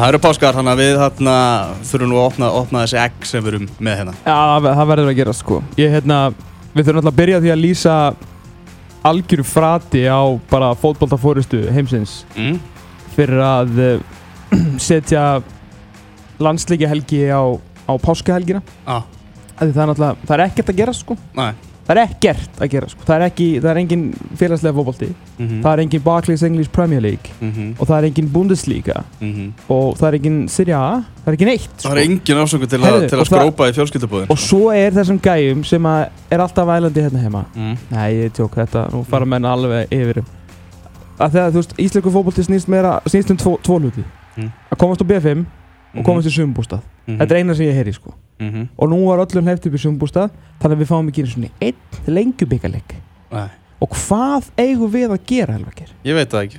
Það eru páskar, þannig að við þarna þurfum nú að opna, opna þessi egg sem við erum með hérna. Já, það, verður að gera sko Ég, hérna, við þurfum alltaf að byrja því að lýsa algjöru frati á bara fótboltafóristu heimsins Mm. fyrir að uh, setja landsleikja helgi á, á páskahelgina Ah, það er náttúrulega, það er ekkert að gera sko næ. Það er ekkert að gera sko. Það er, ekki, það er engin félagslega fótbolti. Mm -hmm. Það er engin Barclays English Premier League. Mm -hmm. og það er engin Bundesliga. Og það er engin Serie A. Það er ekki neitt Það er engin ásöngu til, Heyrðu, að- til að skrópa í fjölskyldubúðin. og svo er þessum gæjum sem að er alltaf vælandi hérna heima. Mm. Nei, ég tjók þetta, nú fara menn alveg yfir að þegar, þú veist, íslensku fótbolti snýst meira, snýst um tvo, tvo hluti. Mm. að komast á B5 og komast í sumbústað Mhm. þetta er eina sem ég heyri, sko Mhm. og nú var öllum hleyft upp í sumbústað þannig að við fáum ekki einn lengjubíkaleik Nei, og hvað eigum við að gera, Helvakir? ég veit það ekki.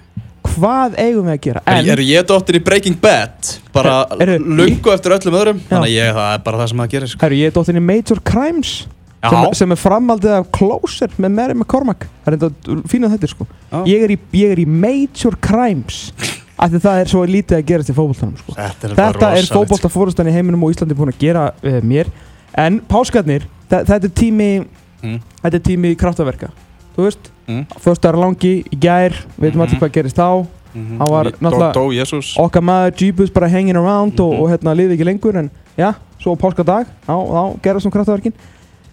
Hvað eigum við að gera? En, er ég dóttir í Breaking Bad bara Er- eru- lungu eftir öllum öðrum Já. þannig að ég, það er bara það sem það gerir sko. Herru, ég er dóttin í Major Crimes sem, sem er framaldið af Closer með Mary McCormack það er enda fínað þetta sko ég er, í, ég er í Major Crimes af því það er svo lítið að gerast í fótboltanum sko. þetta er þetta er sko. fótboltafórustan í heiminum og Íslandi búin að gera uh, mér en páskarnir, þetta er tími Mm. þetta er tími kraftaverka þú veist, Mm. förstar langi í gær við veitum Mhm. allir hvað gerist þá Mhm. hann var náttúrulega- okkar maður Jeebus bara hanging around og, Mhm. og hérna liði ekki lengur en já, svo á páskadag þá, þá gerast um kraftaverkin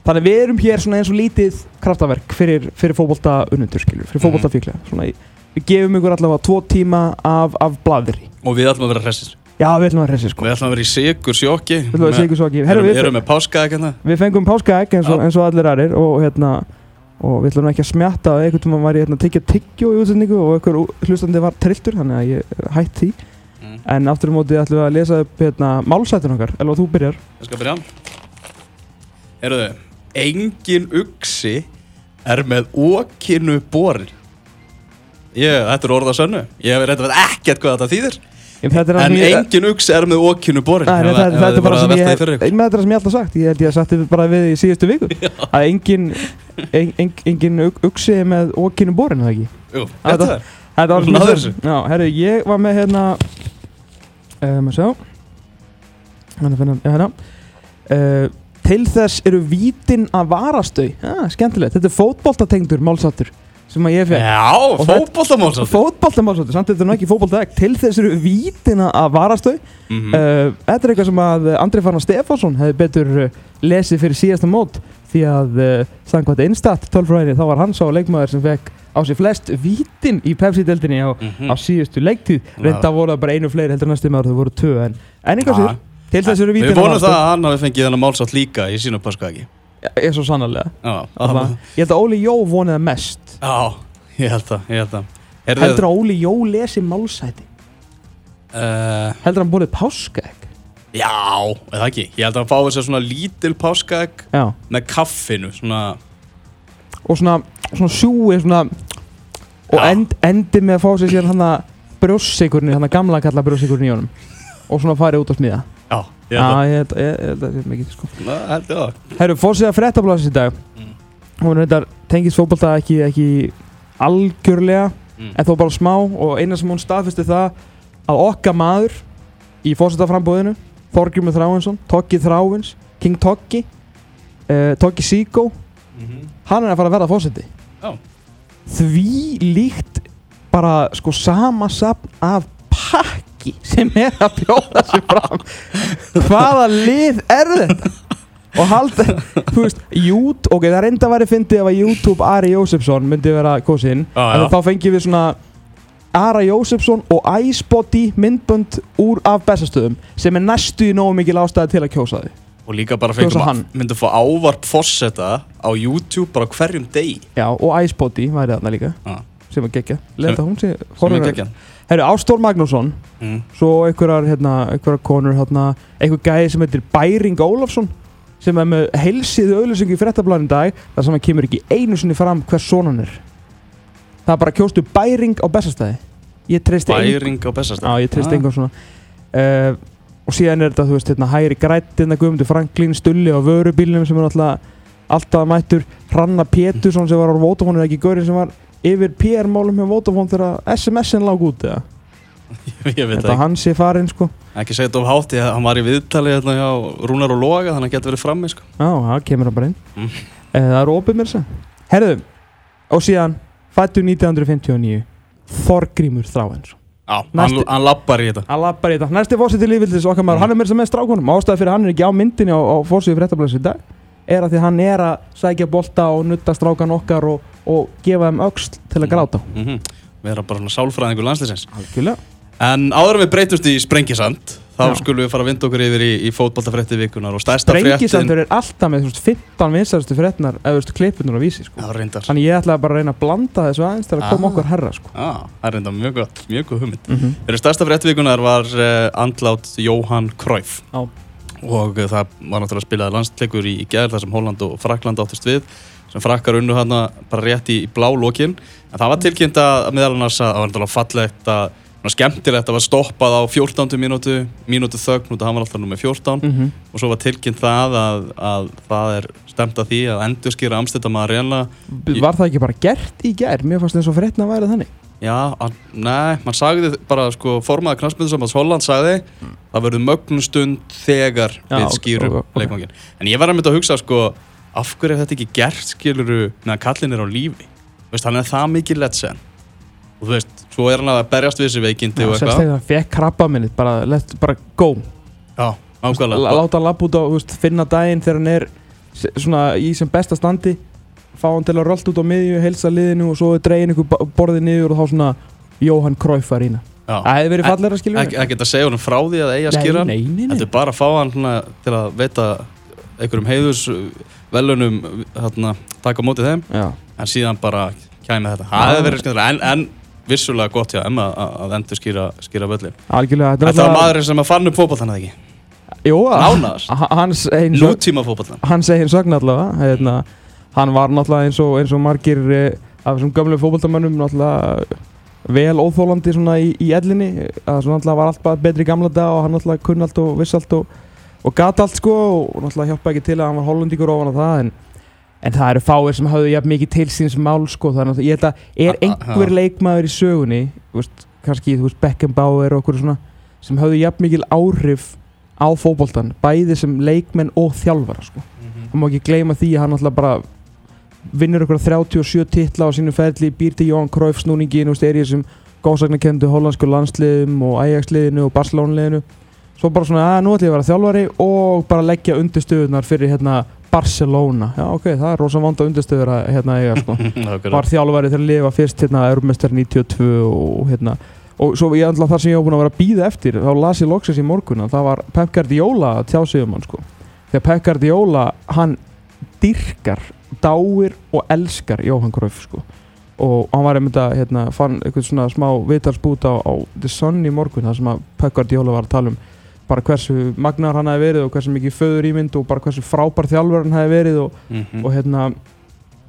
þannig við erum hér svona eins og lítið kraftaverk fyrir, fyrir fótbolta unnendur skilur, fyrir Mhm. svona í, við gefum ykkur allavega tvo tíma af, af bladri og við ætlum að vera hressir. Já, við ætlum að reysi sko. Við ætlum að vera í sigur sjokki við ætlum að svo ekki Við Herru, erum, við, erum með páska ekki hérna. Við fengum páskaegg eins, eins og allir aðrir og hérna og við ætlum ekki að smjatta. Að einhvern tíma var ég hérna að tyggja tyggjó í útsendingu og einhver hlustandi var trilltur þannig að ég eh, hætt því. Mm. en aftur í móti ætlum við að lesa upp hérna, málsætun okkar, eller þú byrjar. Ég skal byrja. Eru þau Engin uksi er með okinu borin Ég, þetta er orða sönnu. Ég að ekkert hvað þetta þýðir. En þetta er það En ég- engin uksi er með okinu borin þetta, þetta þið er bara ég þetta er það sem ég hef alltaf sagt. Ég held ég að sagt þetta bara við í síðustu viku. Að engin, en, en, engin uxi er með okkinu borin, eða ekki? Jú, Þetta- þetta er. Þetta ég sagði. Já, herru, ég var með hérna um, að sjá. Hérna, finna, já, hérna. Uh, Til þess eru vítin að varastau ah, Skemmtilegt, þetta er fótboltatengdur málsáttur sem að ég fekk Já, fótboltamálsat Fótboltamálsáttur, samt þetta er nú ekki fótboltaegg Til þess eru vítin að varastau Mhm. Uh, þetta er eitthvað sem að Andri Fannar Stefánsson hefði betur uh, lesið fyrir síðasta mót. Því að uh, samkvæmt einstat tölfræðinni þá var hann sá leikmaður sem fekk á sig flest vítin í Pepsi-deldinni á, Mhm. á síðustu leiktíð. Reynda voru það bara einu fleiri heldur næstum ára þau voru tvö en einhvað sér. Til þess eru vítin Við vonum það að hann hafi fengið þennan málsátt líka í sínu ekki er svo sannarlega. Ég held að Óli Jó vonið það mest. Já, ég held það, ég held það. Heldur að Óli Jó lesi málsæti? Uh, heldur að hann búið páskaegg? Já, eða ekki. Ég held að hann fái sér svona lítil páskaegg með kaffinu svona og svona, svona sjúi svona, og end, endi með að fá sér síðan hann að brjóssigurinn, hann að gamla kalla brjóssigurinn í honum. Og svona farið út að smíða Já, ég held að það er mikið sko Herru, fórsið að frettablasins í dag Mm. hún er þetta tengist fótbolta ekki, ekki algjörlega Mm. en þó bara smá og eina sem hún staðfesti það að okkar maður í fórsetaframbóðinu Þorgjumur Þráinsson, Toggi Þráins King Toggi uh, Toggi Síkó Mhm. hann er að fara að verða fórseti Já. því líkt bara sko sama sapn af pakki sem er að bjóða sér fram. Hvaða lið er þetta? Og halda, þú veist, YouTube ok, það reynda að væri fyndið ef að YouTube Ari Jósefsson myndi vera kosinn. Já. þá fengjum við svona Ara Jósefsson og Icebody myndbönd úr af bestastöðum sem er næstu í nógu mikil ástæði til að kjósa þau Og líka bara fengum hann. að myndum fá ávarp fórseta á YouTube bara hverjum degi. Já, og Icebody væri þarna líka. Já. sem var geggja, leta hún sé sem er geggjan Herru, Ástór Magnússon mm. svo einhverjar, hérna, einhverjar konur hérna, einhver gæði sem heitir Bæring Ólafsson sem er með heilsíðu auðlýsingu í fréttablaðin dag þar sem hann kemur ekki einu sinni fram hvers son hann er. Það er bara kjóstu Bæring á bestastæði ég treysti engum Bæring á bestastæð Já, ég treysti Ah. engum svona. Uh, og síðan er þetta, þú veist, hérna, hægri grætt hérna Guðmundur Franklín, Stulli á vörubílnum sem er náttúrulega alltaf mættur. Hranna Pétursson sem var á er ekki gaurinn sem var yfir PR-málum hjá Vodafone þegar SMS-in lág út eða ég veit Þetta ekki, hann sé farinn sko ekki segja þetta of hátt ég, hann var í viðtali hérna hjá Rúnar og Loga þannig að hann getur verið frammi sko. Já, það kemur hann bara inn Mm. mm. Það er opið mér þess Herðu, og síðan Fættu 1959 Þorgrímur Þráhens Já, hann, Næsti- hann lappar í þetta Hann lappar í þetta Næsti fórseti lífildis okkar maður. Hann er þess að með strákunum Ástæði fyrir að hann er ekki á myndinni á, á fórseti fréttablaðs í dag Er að því að hann er að sækja bolta og nutta strákan okkar og, og gefa þeim öxl til að gráta mm -hmm. Vera bara svona sálfræðingur Algjörlega En áður við breytumst í Sprengisand þá skulum við fara að vinda okkur yfir í, í fótballtafrétti vikunar og stærsta fréttin Brengisandur er alltaf með veist, 15 vinsarustu fréttnar eða þú veist, klippunar á vísi sko. Já, Þannig ég ætlaði bara að reyna að blanda þessu aðeins til að koma Ah. okkur herra sko. Já, það er reyndar mjög gott, mjög góð hugmynd mm -hmm. Stærsta frétti vikunar var uh, andlát Jóhann Cruyff Já. Og uh, það var náttúrulega spilaði landsleikur í, gerð þar sem Holland og Frakland áttist við sem frakkar unnu hann bara rétt í, í blá lokin en það var tilkynnt að meðal annars að það var náttúrulega fallegt að skemmtilegt að var stoppað á 14. mínútu mínútu þögn út að hann var alltaf nummer 14 Mm og svo var tilkynnt það að, að það er stemt að því að endurskýra Amsterdam Arena Ég- Var það ekki bara gert í gær? Mér fannst eins og fréttina væri þannig Já, að, nei, mann sagði bara sko, formaður knastmyndusambands Holland sagði það verður mögnustund þegar Já, við skýrum ok, ok. leikvangin en ég var að mynda að hugsa sko af hverju er þetta ekki gert skiluru meðan kallin er á lífi? Veist, hann er það mikið letsen og þú veist, svo er hann að berjast við þessi veikindi og Semst eitthvað. þegar hann fekk krabba minnið bara, let, bara go. Já, ákvæðlega Láta hann lappa út veist, finna daginn þegar hann er svona í sem besta standi fá hann til að rölda út á miðju, helsa liðinu og svo dregin ykkur borðið niður og þá svona Jóhann Cruyff var ína Já. Það hefði verið fallegra að skilja Ekki, ekki að segja honum frá því að eiga að skýra hann Þetta er bara að fá hann svona, til að veita einhverjum heiðus velunum hérna, taka á móti þeim. Já, en síðan bara kæmi þetta. Það hefði verið skemmtilega en, en vissulega gott hjá Emma að, endur skýra, völlin algjörlega Þetta var maðurinn sem að fann upp fótbollan eða ekki? Jú, Nánaðar. h- Hans einn sögn Nútíma einn sögn allavega hérna, Hann var náttúrulega eins og, eins og margir eh, af þessum gömlu fótboltamönnum náttúrulega vel óþólandi í, í ellinni. Að svona náttúrulega var allt bara betri í gamla dag og hann náttúrulega kunni allt og viss allt og, og gat allt sko og náttúrulega hjálpa ekki til að hann var hollendíkur ofan á það en, en það eru fáir sem hafðu jafn mikið til síns mál sko það er náttúrulega, ég held að er einhver leikmaður í sögunni veist, kannski þú veist Beckenbauer og okkur svona sem hafðu jafn mikil áhrif á fótboltan bæði sem leikmenn og þjálfara sko. Og má vinnur ykkur 37 titla á sínu ferli, býr til Jóhann Cruyff snúningin og í þessum góðsagnakendu holandsku landsliðum og Ajax-liðinu og Barcelona-liðinu. Svo bara svona, að nú ætlum ég að vera þjálfari og bara leggja undirstöðunar fyrir hérna Barcelona, já ok, það er rosa vanda undirstöður að hérna eiga sko. Var þjálfari til að lifa fyrst hérna Europamester 92 og hérna og svo ég ætla þar sem ég var búin að vera að býða eftir þá las ég loksins í morgun að það var Pep Guardiola að tjá sig um hann sko. Þegar Pep Guardiola hann dyrkar, dáir og elskar Jóhann Cruyff sko og hann var einmitt að hérna, fann eitthvað svona smá vitalsbút á, á The Sun í morgun þar sem að Pep Guardiola var að tala um bara hversu magnar hann hefði verið og hversu mikið föður ímynd og bara hversu frábær þjálfur hann hefði verið og Mhm. og hérna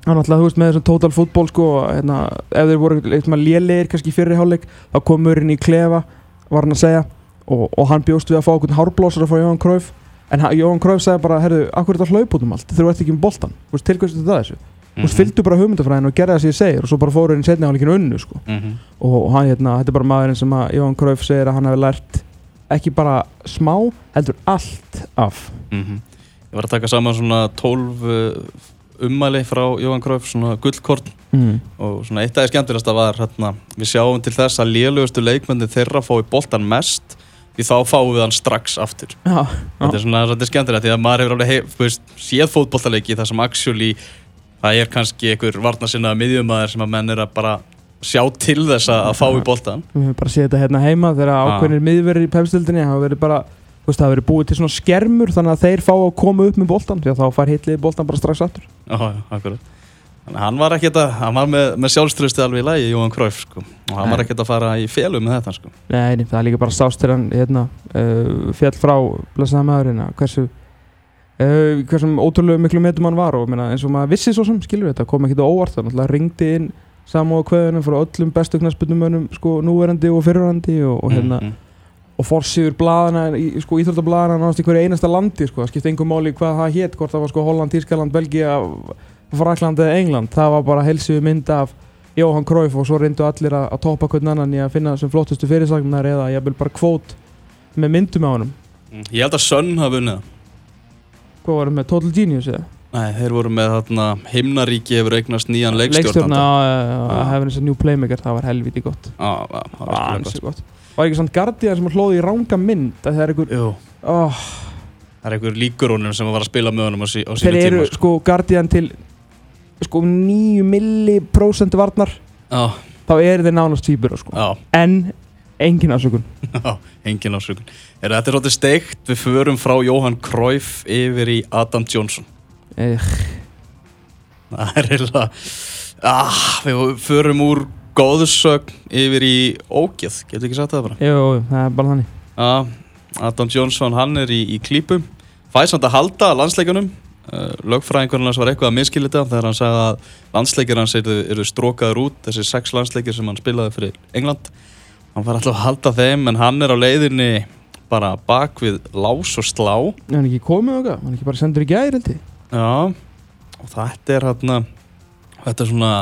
hann alltaf, þú veist, með þessum total fútból sko, hérna, ef þeir voru eitthvað lélegir kannski hálfleik, þá komur inn í klefa, var hann að segja og, og hann bjóst við að fá okkur hárblósara frá Jóhann Cruyff, en ha- Jóhann Cruyff sagði bara, herru, akkur er þetta hlaup út um allt þú ert ekki um boltan, þú veist, til hversu þetta þessu þú veist, Mhm. fylgdu bara hugmyndafræðin og gerði það sem ég segir og svo bara fóru í setni hálfleikin unnu sko Mhm. og, og hann, hérna, þetta er bara maðurinn sem að Jóhann Cruyff segir að hann hefði lært ekki bara smá, heldur allt af Mhm. Ég var að taka saman svona 12 uh, ummæli frá Jóhann Cruyff, svona gullkort mm. og svona eitt af því skemmtilegasta var hérna, við sjáum til þess að lélugustu leikmenni þeirra fái boltan mest því þá fáum við hann strax aftur. Já, þetta er svona þetta er skemmtilegt því að maður hefur alveg hef, veist, séð fótbollaleiki þar sem actually það er kannski einhver varnasinnaða miðjumæður sem að menn er að bara sjá til þess að, fá í boltan Við höfum bara séð þetta hérna heima þegar ákveðnir miðverðir í pepstöldinni hafa verið bara, það hafa verið búið til svona skermur þannig að þeir fá að koma upp með boltan því að þá fær hitlið boltan bara strax aftur. Já, já, akkurat hann var ekkert að, hann var með, með sjálfströsti alveg í lagi, Jóhann Cruyff, sko. Og hann var Nei. ekkert að fara í félu með þetta, sko. Nei, það er líka bara sást til hann hérna, uh, fjall frá blessaða maðurinn að hversu uh, hversum ótrúlega miklu metum hann var. Og meina, eins og maður vissi svo sem skilur þetta kom ekki það óvart, það náttúrulega ringdi inn samúða kveðunum frá öllum bestu knarsbytnumönnum sko núverandi og fyrirverandi og, og hérna Mhm. og forsýður blaðana, í- sko íþróttablaðana náttúrulega í hverju einasta landi sko, það skipti engum máli hvað það hétt, hvort það var sko Holland, Tískaland, Belgia, Frakland eða England, það var bara helsiðu mynd af Jóhann Króif og svo reyndu allir að, að toppa hvern annan í að finna sem flottustu fyrirsagnar eða ég vil bara kvót með myndum á honum. Ég held að Sönn hafa unnið það. hvað var það með? Total Genius eða? Nei, þeir voru með þarna Himnaríki hefur eignast nýjan leikstjórna leikstjórnanda. Að hefði þess að New Playmaker það var helviti gott. Það var það var alveg ansi gott var ekki svona Guardian sem hlóði í ranga mynd að það er einhver oh, það er einhver líkur honum sem var að spila með honum á, sí, á þeir sínu eru tíma sko. sko Guardian til sko 9 milliprósent varnar Já, þá eru þeir nánast týpur sko. en engin ásökun já, engin ásökun er, Þetta er svolítið steikt, við förum frá Jóhann Cruyff yfir í Adam Johnson. Eh, Það er eiginlega ah, Við förum úr góðsögn yfir í ógeð, getur ekki sagt það bara? Jú, það er bara þannig. Já, Adam Johnson, hann er í, í klípum Fæði samt að halda landsleikunum Lögfræðingurinn hans var eitthvað að miskilja þetta þegar hann sagði að landsleikir hans eru, eru strókaður út þessi sex landsleikir sem hann spilaði fyrir England. Hann var alltaf að halda þeim en hann er á leiðinni bara bak við lás og slá. Er hann ekki komið okkar, hann er ekki bara sendur í gæri held ég. Já, og þetta er hérna þetta er svona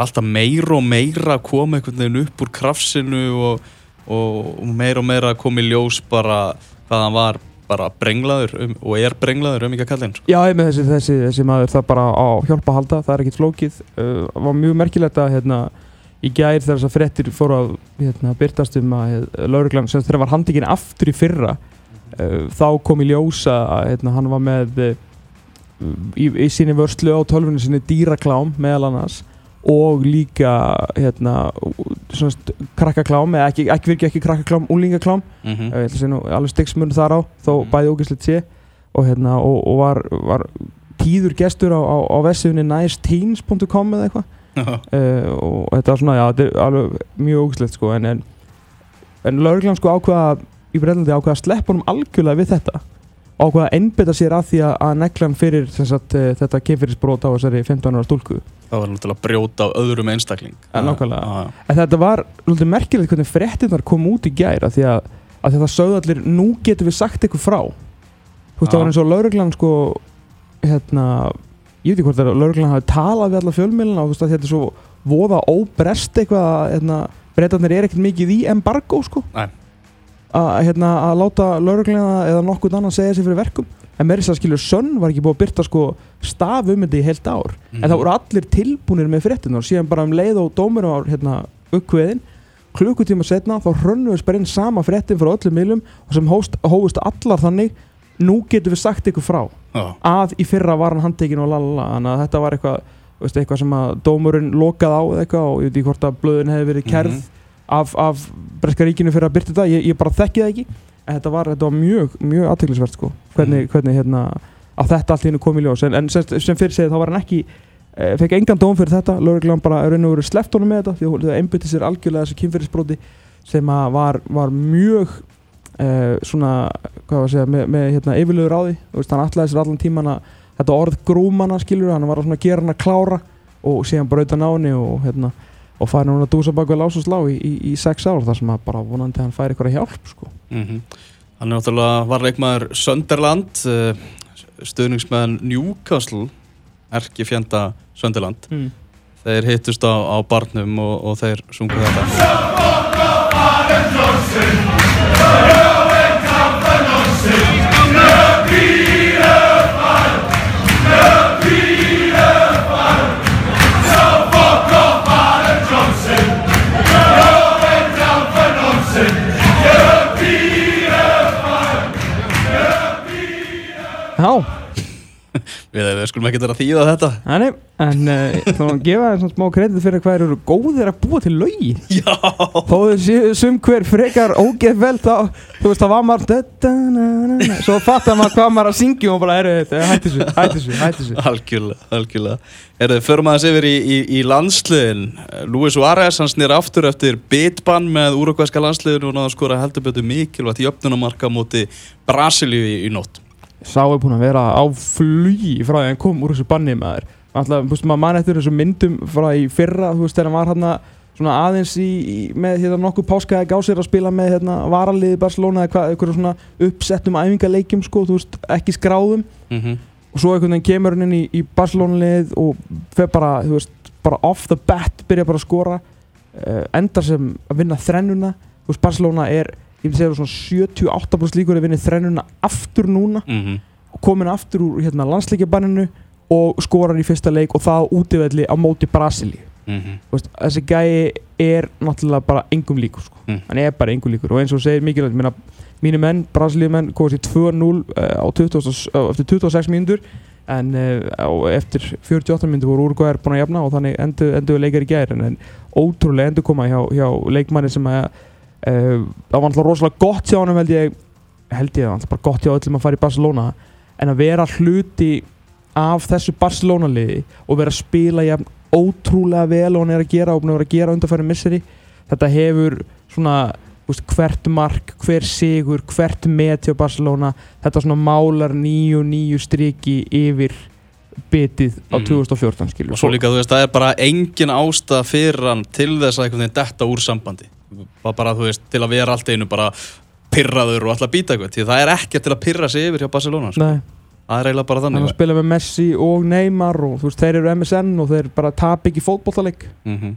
alltaf meira og meira að koma einhvern veginn upp úr krafsinu og, og meira og meira að koma í ljós bara hvað hann var bara brenglaður um, og er brenglaður um ekki að kalla hann sko. Já, ég með þessi, þessi, þessi maður það bara á hjálpa halda, það er ekkit flókið uh, var mjög merkilegt að hérna, í gær þegar þessar frettir fóru að hérna, byrtast um að uh, lauruglan sem þegar var handikinn aftur í fyrra uh, þá kom í ljós að hérna, hann var með uh, í, í síni vörslu á tölvunni sinni dýraklám meðal annars og líka hérna, svona krakkaklám eða ekki, ekki virkið ekki krakkaklám, úlingaklám mm -hmm. ég ætla að segja nú alveg styggsmunum þar á þó Mhm. bæði ógæslegt sé. Og, hérna, og, og var, var tíður gestur á, á, á vessifunni niceteens.com eða eitthvað. Uh, og þetta var svona, já, þetta er alveg mjög ógæslegt sko en, en, en lauruglan sko ákvaða í Breitlandi ákvaða að sleppa honum algjörlega við þetta. Ákvaða að einbytta sér að því að, að negla hann fyrir sagt, uh, þetta kemfyrirsbrót á þessari 15 ára stúlku það var náttúrulega að brjóta á öðrum einstakling. Nákvæmlega. En þetta var svolítið merkilegt hvernig fréttinnar kom út í gær af því að, að þetta sögðu allir nú getum við sagt eitthvað frá. Þú veist það var eins og lauruglan sko hérna, ég veit ekki hvort það er lauruglan hafi talað við alla fjölmiðluna og þú veist að þetta er svo voða óbrest eitthvað að hérna, breytarnir er ekkert mikið í embargo sko. Að, hérna, að láta lauruglana eða nokkuð annan segja sér fyrir verkum en með þess að skilur sönn var ekki búið að byrta sko staf um þetta í heilt ár. En það voru allir tilbúinir með fréttina og síðan bara um leið og dómur var hérna uppkveðin klukkutíma setna þá hrönnuðist bara inn sama fréttin frá öllum miðlum og sem hóst, hófust allar þannig nú getum við sagt ykkur frá. Já. að í fyrra var hann handtekinn og lalala þannig að þetta var eitthvað, veist, eitthvað sem að dómurinn lokað á eitthvað og ég veit ekki hvort að blöðin hefði verið kærð Mhm. af, af Breska ríkinu fyrir að byrta þetta. Ég, ég bara þekki það ekki en þetta var, þetta var mjög, mjög aðteglisvert sko. Hvernig, hvernig hérna að þetta allt hennu kom í ljós. En, en sem, sem fyrir segið þá var hann ekki e, fekk engan dóm fyrir þetta. Lögreglan bara raun og veru sleppt honum með þetta því að það einbytti sér algjörlega þessu kynferðisbróti sem að var, var mjög e, svona, hvað var að segja með, með hérna, því Þú veist, hann ætlaði sér allan tíman að þetta orð grúmana skilur hann var að gera hann að klára og síðan brauta náni og hérna og færi hún að dúsa bak við lás og slá í, í, í sex ár þar sem að bara vonandi hann færi eitthvað hjálp sko. Mm Hann er náttúrulega var leikmaður Sönderland uh, stuðningsmeðan Newcastle erki fjenda Sönderland mm. þeir hittust á, á barnum og, og þeir sungu þetta skulum ekki vera að þýða þetta. Þannig en uh, ég ætla að gefa þeim svona smá kredit fyrir hvað eru góðir að búa til lögi Já. Þau séu sum hver frekar ógeð vel þá, þú veist það var maður svo fattar maður hvað maður að syngja og bara þetta, hætti þessu, hætti þessu, hætti þessu. Algjörlega, algjörlega. Erðu, förum aðeins yfir í, í, í landsliðin. Luis Suárez, hann snýr aftur eftir bitbann með úrugvæska landsliðin og náða skora heldur betur mikilvægt í öfnunamarka móti Brasilíu í, í nótt Sá er búinn að vera á flugi frá því að hann kom úr þessu banni maður. Alltaf, þú veist, maður mann eftir þessu myndum frá í fyrra, þú veist, þegar hann var hérna svona aðeins í, í með hérna nokkuð páskaði gásir að spila með hérna varaliði Barcelona eða hvað, eitthvað svona uppsettum æfingaleikjum, sko, þú veist, ekki skráðum. Mm -hmm. og svo einhvern veginn kemur hann inn í, í Barcelona lið og fer bara, þú veist, bara off the bat byrja bara að skora uh, endar sem að vinna þrennuna. Þú veist Barcelona er ég vil segja svona 78% líkur að vinna þrennuna aftur núna Mhm. og komin aftur úr hérna, landsleikjabanninu og skorar í fyrsta leik og það á útivelli á móti Mhm. Þú veist, þessi gæi er náttúrulega bara engum líkur sko. Mm. hann er bara engum líkur og eins og segir mikilvægt mínu menn, Brasilíu menn komast í 2-0 uh, 20, uh, eftir 26 mínútur en uh, eftir 48 mínútur voru Uruguayar búin að jafna og þannig endur endu leikar í gæri en, en ótrúlega endur koma hjá, hjá leikmanni sem að uh, það var alltaf rosalega gott hjá hann held ég held ég það var alltaf bara gott hjá öllum að fara í Barcelona en að vera hluti af þessu Barcelona liði og vera að spila jafn ótrúlega vel og hann er að gera og að vera að gera undanfæri misseri þetta hefur svona veist, hvert mark, hver sigur hvert met hjá Barcelona þetta svona málar nýju nýju striki yfir bitið á Mhm. 2014 skilur Og svo líka, þú veist, það er bara engin ástæða fyrir hann til þess að veginn detta úr sambandi. Bara, bara, þú veist, til að vera allt einu bara pirraður og alltaf býta eitthvað. Því það er ekkert til að pirra sig yfir hjá Barcelona, sko. Nei, Það er eiginlega bara hann þannig. að spila með Messi og Neymar og þú veist, þeir eru MSN og þeir bara tap ekki fótbollaleik Mm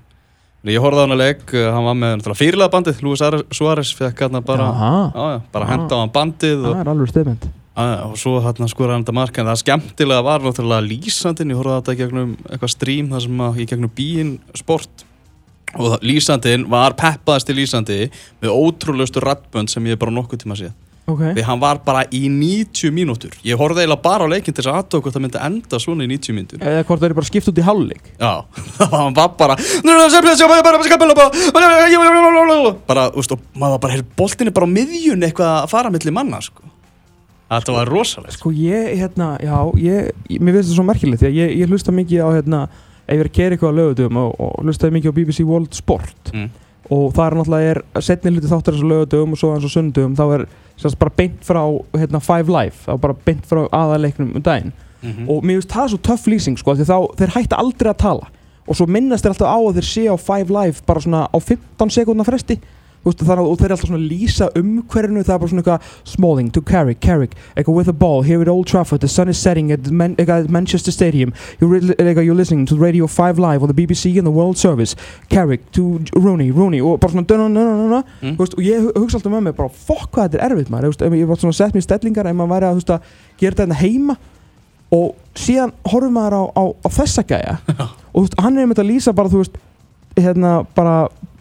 Ég horfði á hann að uh, hann var með náttúrulega fyrirlega bandið, Luis Suárez fekk hann bara, Aha, já, bara henda á hann bandið og, það er alveg stefnd að, og svo hann skoraði hann þetta mark en það skemmtilega var náttúrulega lýsandinn, ég horfði á þetta í gegnum eitthvað strím, það sem að í gegnum bíin sport og það- lýsandinn var peppaðasti lýsandi með ótrúlegustu rattbönd sem ég bara nokkuð tíma séð. Ok, því hann var bara í 90 mínútur. Ég horfði eiginlega bara á leikinn til þess að aðtók hvort það myndi enda svona í 90 mínútur. Eða hvort þeir eru bara skipt út í hálfleik. Já, hann var bara bara, þú veist, og maður bara, hér, boltin er bara á miðjun eitthvað að fara milli manna, sko. Þetta var rosalegt, sko ég, hérna, já, ég, mér finnst þetta svo merkilegt ég, ég hlusta mikið á, hérna, ef ég er að gera eitthvað á lögutum og, og hlustaði mikið á BBC World Sport Mm. og það er náttúrulega, er setni hluti þáttar þessu lögutum og svo eins og sundum, þá er sérst bara beint frá, hérna, Five Live, þá bara beint frá aðaleiknum um daginn Mhm. og mér finnst það svo töff lýsing, sko, því þá, þeir hætta aldrei að tala og svo minnast þeir alltaf á að þeir sé á Five Live bara svona á 15 sekundna fresti Veist, þannig, að- og þeir eru alltaf svona að lýsa umhverfinu það er bara svona eitthvað Smalling to Carrick, Carrick eitthvað with a ball, here at Old Trafford the sun is setting at, Man at Manchester Stadium you're, re- eitthvað, you're listening to Radio 5 Live on the BBC and the World Service Carrick to Rooney, Rooney og bara svona dun, dun, dun, dun, dun, Mm. Og ég hu- hugsa alltaf með mig bara fokk hvað þetta er erfitt maður ef ég var svona sett mér í stellingar ef maður væri að, að gera þetta hérna heima og síðan horfum maður á, á, á þessa gæja og veist, hann er með þetta að lýsa bara, þú veist hérna, bara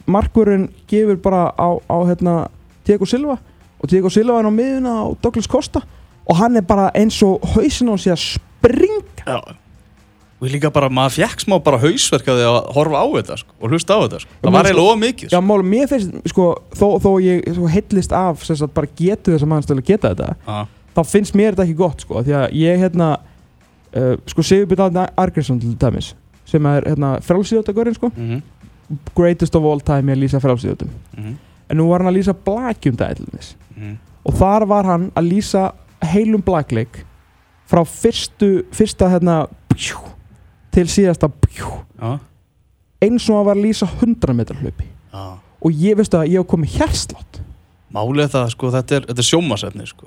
markurinn gefur bara á, á hérna, Diego Silva og Diego Silva er á miðuna á Douglas Costa og hann er bara eins og hausin á hann sé að springa. Já. Og ég líka bara, maður fekk smá bara hausverk að horfa á þetta, sko, og hlusta á þetta, sko. Það var sko- eiginlega of mikið, Já, sko. máli, mér finnst, sko, þó, þó ég svo heillist af, sem sagt, bara getu þess að mann stölu geta þetta, Já, þá finnst mér þetta ekki gott, sko, því að ég, hérna, uh, sko, Sigurbjörn Argrísson til dæmis, sem er, hérna, frálsíðjóttagörinn, sko, mhm, greatest of all time í að lýsa frálsíðjóttum. mhm, En nú var hann að lýsa daginn til dæmis. mhm. Og þar var hann að lýsa heilum blackleik frá fyrstu, fyrsta hérna pjú, til síðasta pjú, Já, eins og hann var að lýsa 100 metrar hlaupi. Já. Og ég veistu að ég hef komið hérslátt Málið það, sko, þetta er, þetta er sjómasefni, sko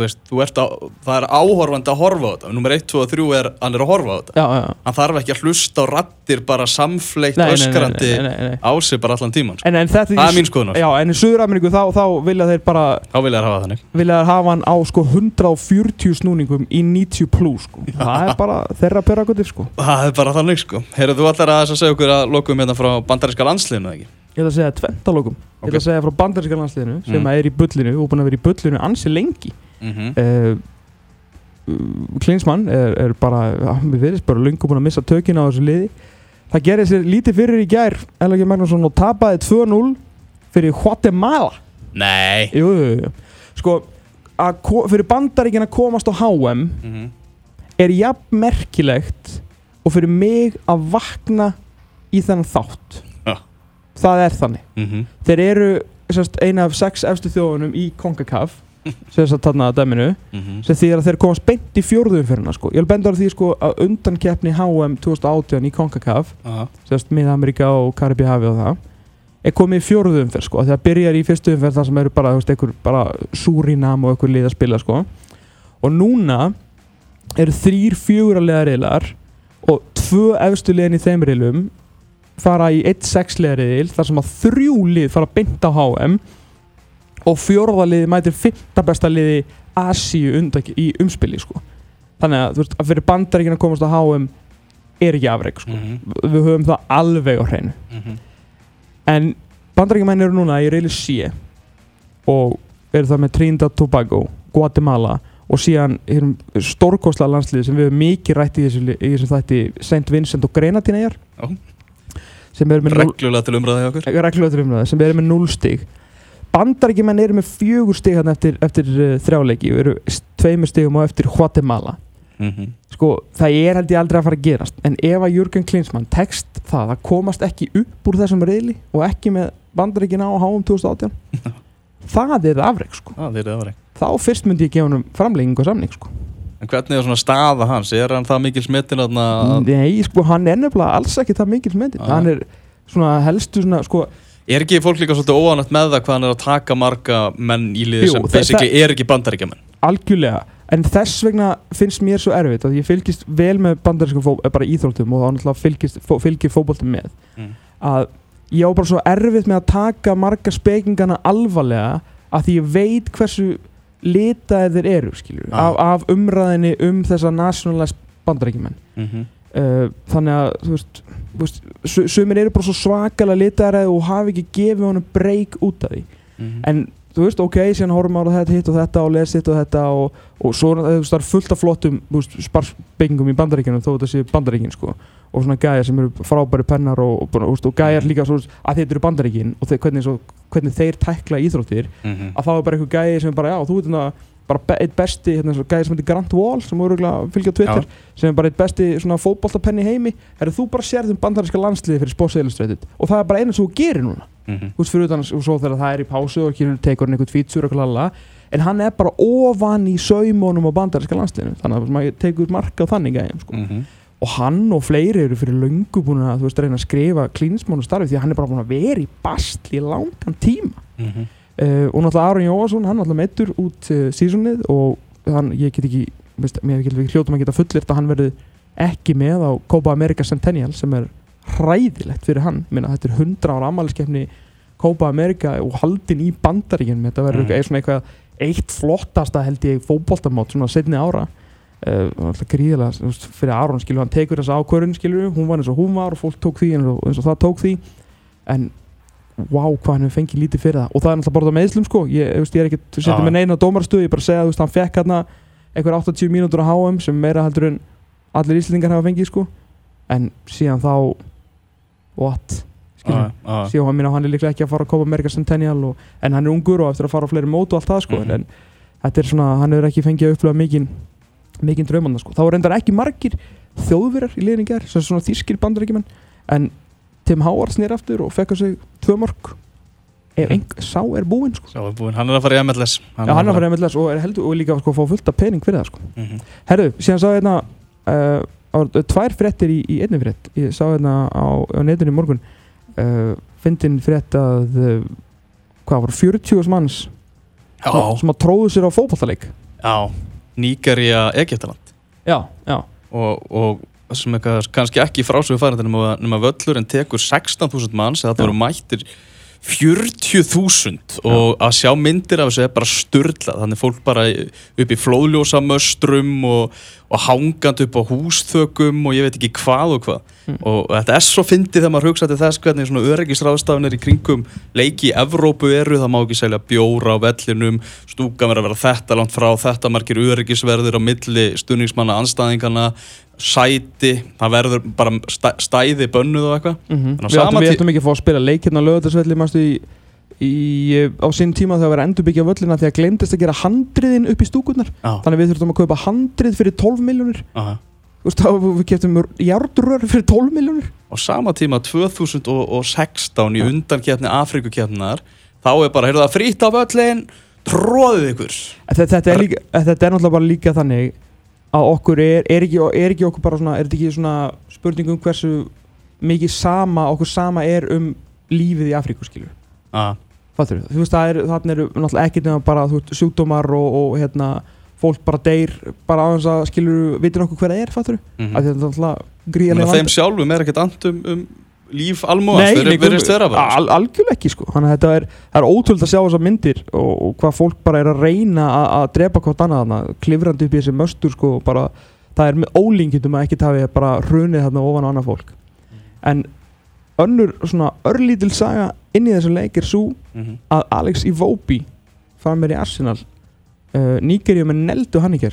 veist, þú ert á, það er áhorfandi að horfa á þetta Númer 1, 2 og 3 er, hann er að horfa á þetta já, já. Hann þarf ekki að hlusta á rattir bara nei, öskrandi á sig bara allan tíman, sko En, en þetta Það er mín skoðun, sko. En í Suður-Ameríku þá, þá vilja þeir bara Þá vilja þær hafa þannig vilja þeir hafa hann á sko 140 snúningum í 90 plus sko. það er bara þeirra perakutir sko Það er bara þannig, sko Heyrðu, þú allar að þess að segja okkur að lokum hérna frá bandaríska landsliðinu, ekki? Ég ætla að segja tventalókum Ég ætla að segja frá bandaríska landsliðinu sem Mm. er í bullinu og búin að vera í bullinu ansi lengi Mm -hmm. uh, Klinsmann er, er bara, við verðist bara lungu búin að missa tökin á þessu liði það gerði sér lítið fyrir í gær Elgi Magnússon og tapaði 2-0 fyrir Guatemala Nei jú, jú, jú. sko fyrir bandaríkinn að komast á HM mm -hmm. er jafn merkilegt og fyrir mig að vakna í þennan þátt. Það er þannig Mm -hmm. þeir eru sérst, eina af sex efstu þjóðunum í CONCACAF sem þess að að dæminu sem þýðir að þeir komast beint í fjórðum fyrir hana sko. ég vil benda á því sko, að undankeppni HM 2018 í CONCACAF sérst Mið-Amerika og Karibi hafi og það er komið í fjórðu umferð sko, þegar byrjar í fyrstu umferð þar sem eru bara, veist, bara Surinam og einhver lið að spila sko. og núna eru þrýr fjöguralega reyðlar og tvö efstu liðin í þeim riðlum fara í 1-6 liðriðil þar sem að þrjú lið fara beint á HM og fjórða liði mætir fyrta besta liði Asíu undak í umspili sko. þannig að, veist, að fyrir bandaríkina að komast á HM er ekki afreg sko. Mhm, við höfum það alveg á hreinu mhm. en bandaríkjumenn eru núna í reyli C og eru það með Trinidad Tobago, Guatemala og síðan stórkosla landslið sem við höfum mikið rætt í þessu, í þessu þætti St. Vincent og sem eru með núll- Reglulega til umræði hjá okkur reglulega til umræðu, sem eru með 0 stig. Bandaríkjumenn eru með fjögur stig hérna eftir, eftir uh, þrjáleiki og eru s- tveimur stigum á eftir Guatemala. Mhm. sko, það er held ég aldrei að fara að gerast en ef að Jürgen Klinsmann tekst það að komast ekki upp úr þessum reyli og ekki með bandaríkina á HM 2018 það er afreg sko. Það er það þá fyrst myndi ég gefa hann framlegging og samning sko En hvernig er svona staða hans? Er hann það mikil smittin að nei, sko, hann er nefnilega alls ekki það mikil smetin Ah. hann er svona helstu svona, sko, Er ekki fólk líka svolítið óanætt með það hvað hann er að taka marga menn í liði sem basically er ekki bandaríkjamenn? algjörlega en þess vegna finnst mér svo erfitt að ég fylgist vel með bandarískum fó, eh, bara íþróttum og þá náttúrulega fylgist, fó, fylgir fótboltum með Mm. að ég á bara svo erfitt með að taka marga spekingana alvarlega að því ég veit hversu litaðir þeir eru skilur, Ah. af, af umræðinni um þessa nationalist bandaríkjumenn Mm -hmm. uh, þannig að þú veist, þú veist su- sumir eru bara svo svakalega litaðir og hafa ekki gefið honum breyk út af því Mhm. en þú veist, ok, síðan horfum maður á þetta hitt og þetta og les hitt og þetta og, og svo það er fullt af flottum sparkbyggingum í bandaríkjunum þó þetta sé bandaríkin sko og svona gæjar sem eru frábæri pennar og, og, og, gæjar líka svo, að þetta eru bandaríkin og þeir, hvernig, svo, hvernig þeir tækla íþróttir Mhm. að þá er bara einhver gæji sem er bara, já, þú veit hérna bara eitt besti, hérna, gæji sem heitir Grant Wall sem voru örugglega að fylgja á Twitter Já. sem er bara eitt besti í heimi er þú bara sérð um bandaríska landsliði fyrir spósiðilustrætið og það er bara einu sem þú gerir núna Mhm. þú veist fyrir utan og svo þegar það er í pásu og kynur tekur hann einhvern fítsur og klalla en hann er bara ofan í saumónum á bandaríska landsliðinu þannig að maður tekur marka þannig gæjum sko. Mhm. og hann og fleiri eru fyrir löngu búin að þú veist reyna að skrifa klínismánu starfi því að hann er bara búin að vera í bastl í langan tíma Mhm. uh, og náttúrulega Aron Jóhansson, hann náttúrulega meittur út uh, sísonið og hann, ég get ekki veist, mér get ekki hljótum að geta fullirt að hann verði ekki með á Copa America Centennial sem er hræðilegt fyrir hann. Minna, þetta er 100 ára ammæliskeppni Copa America og haldin í bandaríkjum þetta verður mm. svona eitthvað eitt flottasta held ég fótboltamót svona setni ára. Uh, alltaf gríðilega fyrir Aron skilur, hann tekur þessa ákvörðun skilur, hún var eins og hún var og fólk tók því eins og, eins og það tók því. En wow, hvað hann hefur fengið lítið fyrir það. Og það er náttúrulega bara það meðslum sko. Ég, veist, ég er ekki að setja með neina dómarastuð ég bara segja, þú veist, hann fekk hérna einhver 80 mínútur á HM sem meira heldur en allir íslendingar hafa fengið sko. En síðan þá what, síðan hann minna hann er líklega ekki að fara að koma Amerika Centennial og, en hann er ungur og eftir að fara á fleiri mót og allt það sko Mhm. en þetta er svona, hann hefur ekki fengið að upplifa mikinn mikinn draumanna sko þá er reyndar ekki margir þjóðverjar í liðin í gær sem svona þýskir bandarækjumenn en Tim Howard snýr aftur og fekk á sig tvö mörg ef Mhm. einhver sá er búinn sko Sá er búinn, hann er að fara í MLS Já, hann er að fara MLS og, er heldur, og líka sko, að fá fullt af pening fyrir það sko. Mhm. Herðu, síðan sá ég hérna uh, tvær fréttir í, í einni frétt. Ég sá hérna á, á netinu í morgun uh, fyndin frétt að uh, hvað var, 40 manns Já, sem að tróðu sér á fótballtaleik já Nígeria, Egyptaland. Já, já. Og, og sem eitthvað kannski ekki frásögu færandi nema, nema völlur en tekur 16.000 manns það voru mættir 40.000 og að sjá myndir af þessu er bara styrla þannig fólk bara upp í flóðljósa möstrum og, og hangand upp á húsþökum og ég veit ekki hvað og hvað. Mm. og þetta er svo fyndið þegar maður hugsa til þess hvernig svona öryggisráðstafinir í kringum leiki í Evrópu eru, það má ekki selja bjóra á vellinum, stúkan verður að vera þetta langt frá, þetta margir öryggisverðir á milli stuðningsmanna, anstæðingana sæti, það verður bara stæ, stæði bönnuð og eitthvað. Mm á Við áttum ekki að fá að spila leik á lögatarsvelli manstu í, í, á sín tíma þegar við endurbyggja völlina því að glemdist að gera handriðin upp í stúkurnar. Já, þannig að við þurftum að kaupa handrið fyrir 12 miljónir þá við keftum járnrör fyrir 12 miljónir á sama tíma 2016 í undankefni Afrikukefnar þá er bara, heyrðu það frýtt á völlin tróðið ykkur. Þetta, þetta, er líka, þetta er náttúrulega bara líka þannig að okkur er, er, ekki, er ekki okkur bara svona, er þetta ekki svona spurning um hversu mikið sama, okkur sama er um lífið í Afríku skilur ah. Fattur þú? Veist, það er, þarna eru náttúrulega ekki nema bara veist, sjúkdómar og, og hérna, fólk bara deyr bara á þess að skilur, vitur okkur hver það er fattur? Mhm. að þetta er alltaf Menna, gríðarlega þeim sjálfum er ekkert andum um líf almúans, þeir nei, eru verið bara. al, algjörlega ekki sko. Þannig að þetta er, það er ótrúld að sjá þessar myndir og, og hvað fólk bara er að reyna að, að drepa hvort annað þarna, klifrandi upp í þessi möstur sko og bara, það er með ólíkjundum að ekki hafi bara hrunið þarna ofan á annað fólk. En önnur svona örlítil saga inn í þessu leik er svo Mhm. að Alex Iwobi fann mér í Arsenal uh, Nígerju með neldu hann ekki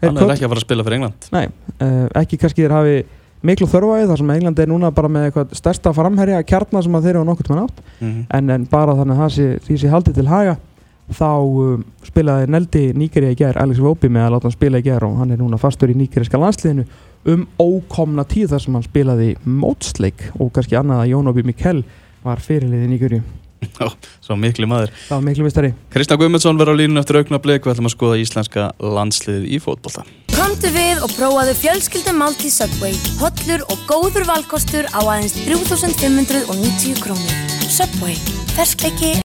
hann er ekki að fara að spila fyrir England Nei, uh, ekki kannski þeir hafi miklu þörfaði þar sem England er núna bara með eitthvað stærsta framherja kjarnar sem að þeir eru á nokkuð tíma nátt Mhm. en, en bara þannig að sé, því sé haldið til haga þá um, spilaði Neldi Nígerja í gær, Alex Iwobi með að láta hann spila í gær og hann er núna fastur í nígeriska landsliðinu um ókomna tíð þar sem hann spilaði mótsleik og kannski annað að Jón Obi Mikkel var fyrirlið í Nígerju svo miklu maður það var miklu mistari Kristján Guðmundsson verður á línun eftir aukna blik við ætlum að skoða íslenska landsliðið í fótbolta Komdu við og prófaðu fjölskyldum máltíð Subway. Hollur og góður valkostur á aðeins 3590 krónur. Subway. Ferskleiki